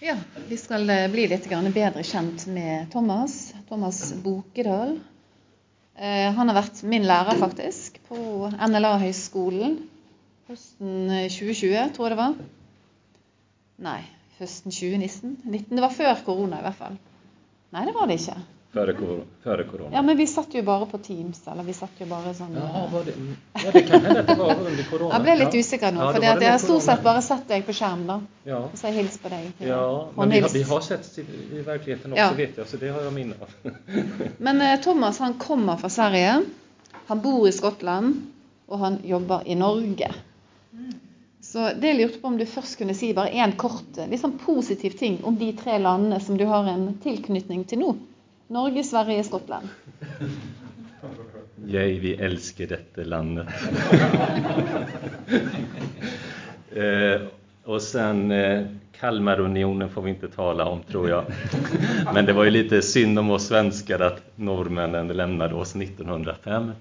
Ja, vi skal eh, bli litt bedre kjent med Thomas. Thomas Bokedal. Eh, han har vært min lærer, faktisk, på NLA-høgskolen høsten eh, 2020, tror jeg det var. Nei, høsten 2019. 19. Det var før korona, i hvert fall. Nei, det var det ikke. Före, kor- före corona. Ja, men vi satt jo bare på Teams, eller vi satt jo bare sånn Jaha, var det, ja, det kan hända att det var under corona. Jeg ble litt ja. usikker nå, Ja, var det jeg har med stort sett bare sett deg på skjerm, da. Ja, Og så har hilst på deg. ja Og men vi har, vi har sett i, i verkligheten också Ja. vet jag, så det har jag minne av. Men eh, Thomas han kommer fra Sverige. Han bor i Skottland, og han jobber i Norge. Så det jeg lurte på om du først kunne si bare én kort eh, sånn positiv ting om de tre landene som du har en tilknytning til nå. Norge, Sverige, Skottland. Jeg, vi elsker dette landet. eh, och sen eh, Kalmarunionen får vi inte tala om tror jag. Men det var ju lite synd om oss svenskar att norrmännen lämnade oss 1905.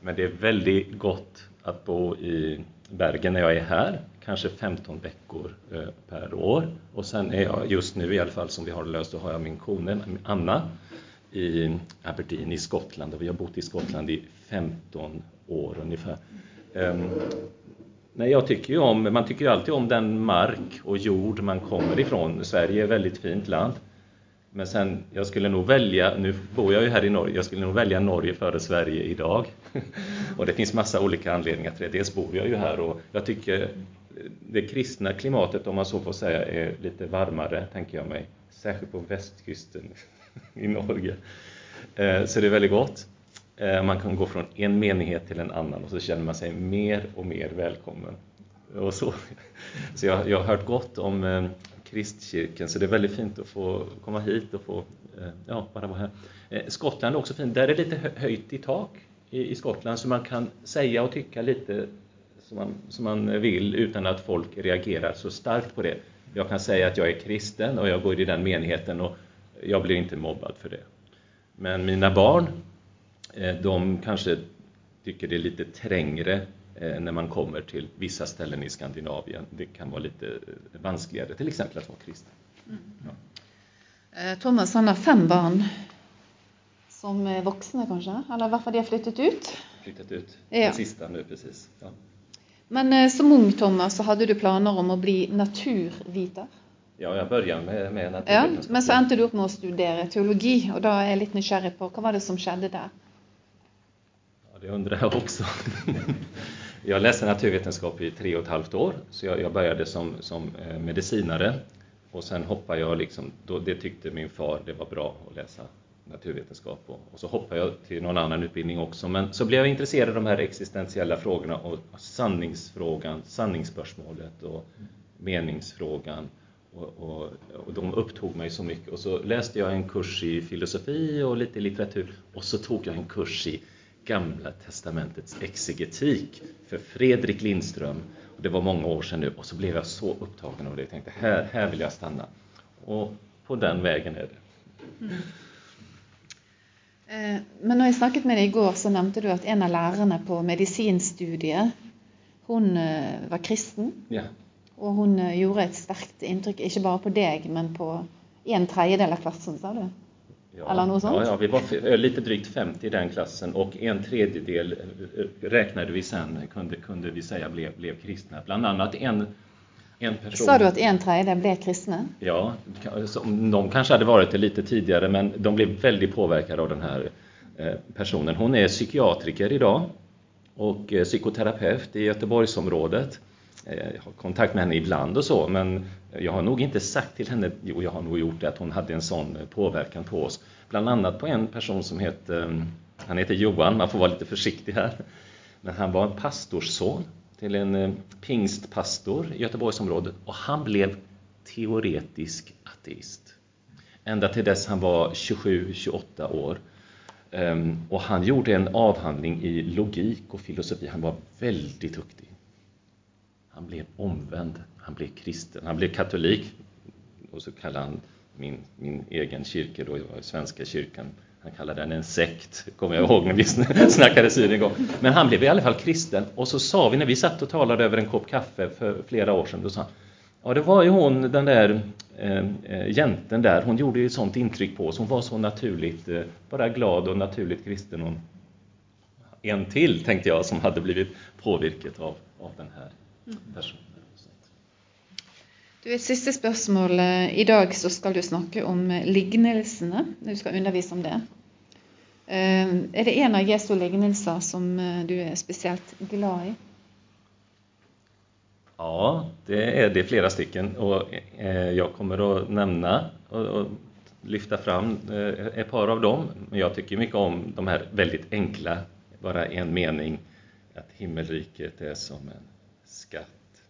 Men det är väldigt gott att bo i Bergen när jag är här, kanske 15 veckor eh, per år. Och sen är jag just nu i alla fall som vi har löst, så har jag min kone Anna i Aberdeen i Skottland och vi har bott i Skottland i 15 år ungefär. Ehm, Nej, jag tycker ju om, man tycker ju alltid om den mark och jord man kommer ifrån. Sverige är ett väldigt fint land. Men sen, jag skulle nog välja, nu bor jag ju här i Norge, jag skulle nog välja Norge före Sverige idag. och det finns massa olika anledningar till det. Dels bor jag ju här och jag tycker eh, det kristna klimatet, om man så får säga, är lite varmare, tänker jag mig. Särskilt på västkusten i Norge. Eh, så det är väldigt gott. Eh, man kan gå från en menighet till en annan och så känner man sig mer och mer välkommen. Och så så jag, jag har hört gott om eh, Kristkyrkan så det är väldigt fint att få komma hit och få ja, bara vara här. Skottland är också fint. Där är det lite höjt i tak i, i Skottland så man kan säga och tycka lite som man, som man vill utan att folk reagerar så starkt på det. Jag kan säga att jag är kristen och jag går i den menigheten och jag blir inte mobbad för det. Men mina barn, eh, de kanske tycker det är lite trängre eh, när man kommer till vissa ställen i Skandinavien. Det kan vara lite eh, vanskligare, till exempel att vara kristen. Eh, Thomas han har fem barn. Som voksne, kanskje? Eller fall de har flyttet ut. Flyttat ut, Ja. den sista nu precis. Ja. Men som ung Thomas så hadde du planer om å bli naturviter. Ja, jag börjar med, med Ja, naturvetenskap. Men så endte du opp med å studere teologi, og da er jeg litt nysgjerrig på hva var det som skjedde der? Ja, det undrar jag också. jag läste naturvetenskap i tre och ett halvt år, så jag, jag började som, som eh, medicinare. Och sen hoppade jag, liksom, då, det tyckte min far det var bra att läsa naturvetenskap. Och, och så hoppade jag till någon annan utbildning också. Men så blev jag intresserad av de här existentiella frågorna och sanningsfrågan, sanningsspörsmålet och meningsfrågan. Och, och, och de upptog mig så mycket. Och så läste jag en kurs i filosofi och lite litteratur och så tog jag en kurs i Gamla testamentets exegetik för Fredrik Lindström. Och det var många år sedan nu och så blev jag så upptagen av det. Jag tänkte här, här vill jag stanna. Och på den vägen är det. Eh, Men når jeg snakket med deg i går, så nevnte du at en av lærerne på medisinstudiet, hun eh, var kristen. Ja. Og hun eh, gjorde et sterkt inntrykk, ikke bare på deg, men på en tredjedel av klassen, sa du? Ja, Eller något sånt? Ja, ja, vi var eh, lite drygt 50 i den klassen och en tredjedel eh, räknade vi sen, kunde, kunde vi säga, blev, blev kristna. Bland annat en, en person... Sa du at en tredjedel ble kristne? Ja, de kanske hade varit det lite tidigare men de blev väldigt påverkade av den här personen. Hon är psykiatriker idag och psykoterapeut i Göteborgsområdet. Eh, jag har kontakt med henne ibland och så men jag har nog inte sagt till henne, jo jag har nog gjort det, att hon hade en sån eh, påverkan på oss. Bland annat på en person som heter, eh, han heter Johan, man får vara lite försiktig här. Men han var en pastorsson till en pingstpastor i Göteborgsområdet och han blev teoretisk ateist. Ända till dess han var 27-28 år. Ehm, och han gjorde en avhandling i logik och filosofi. Han var väldigt duktig. Han blev omvänd, han blev kristen, han blev katolik. Och så kallade han min, min egen kyrka, då, Svenska kyrkan, han kallade den en sekt, kommer jag ihåg när vi snackade syn en gång. Men han blev i alla fall kristen. Och så sa vi, när vi satt och talade över en kopp kaffe för flera år sedan, då sa han, ja det var ju hon, den där eh, eh, jänten där, hon gjorde ju sånt intryck på oss. Hon var så naturligt, eh, bara glad och naturligt kristen. Hon, en till, tänkte jag, som hade blivit påvirket av, av den här Mm. Du, et siste spørsmål. Eh, I dag så skal du snakke om eh, lignelsene. Du skal undervise om det. Eh, er det en av Jesu lignelser som du är speciellt glad i? Ja, det är det flera stycken och jag kommer att nämna och lyfta fram ett par av dem. Men jag tycker mycket om de här väldigt enkla, bara en mening, att himmelriket är som en skatt.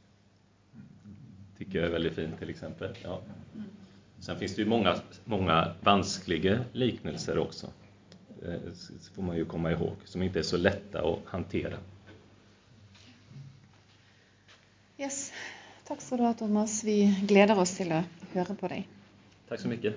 tycker jag är väldigt fint till exempel. Ja. Sen finns det ju många, många vanskliga liknelser också. Det får man ju komma ihåg, som inte är så lätta att hantera. Yes. Tack så du ha Thomas. Vi gläder oss till att höra på dig. Tack så mycket.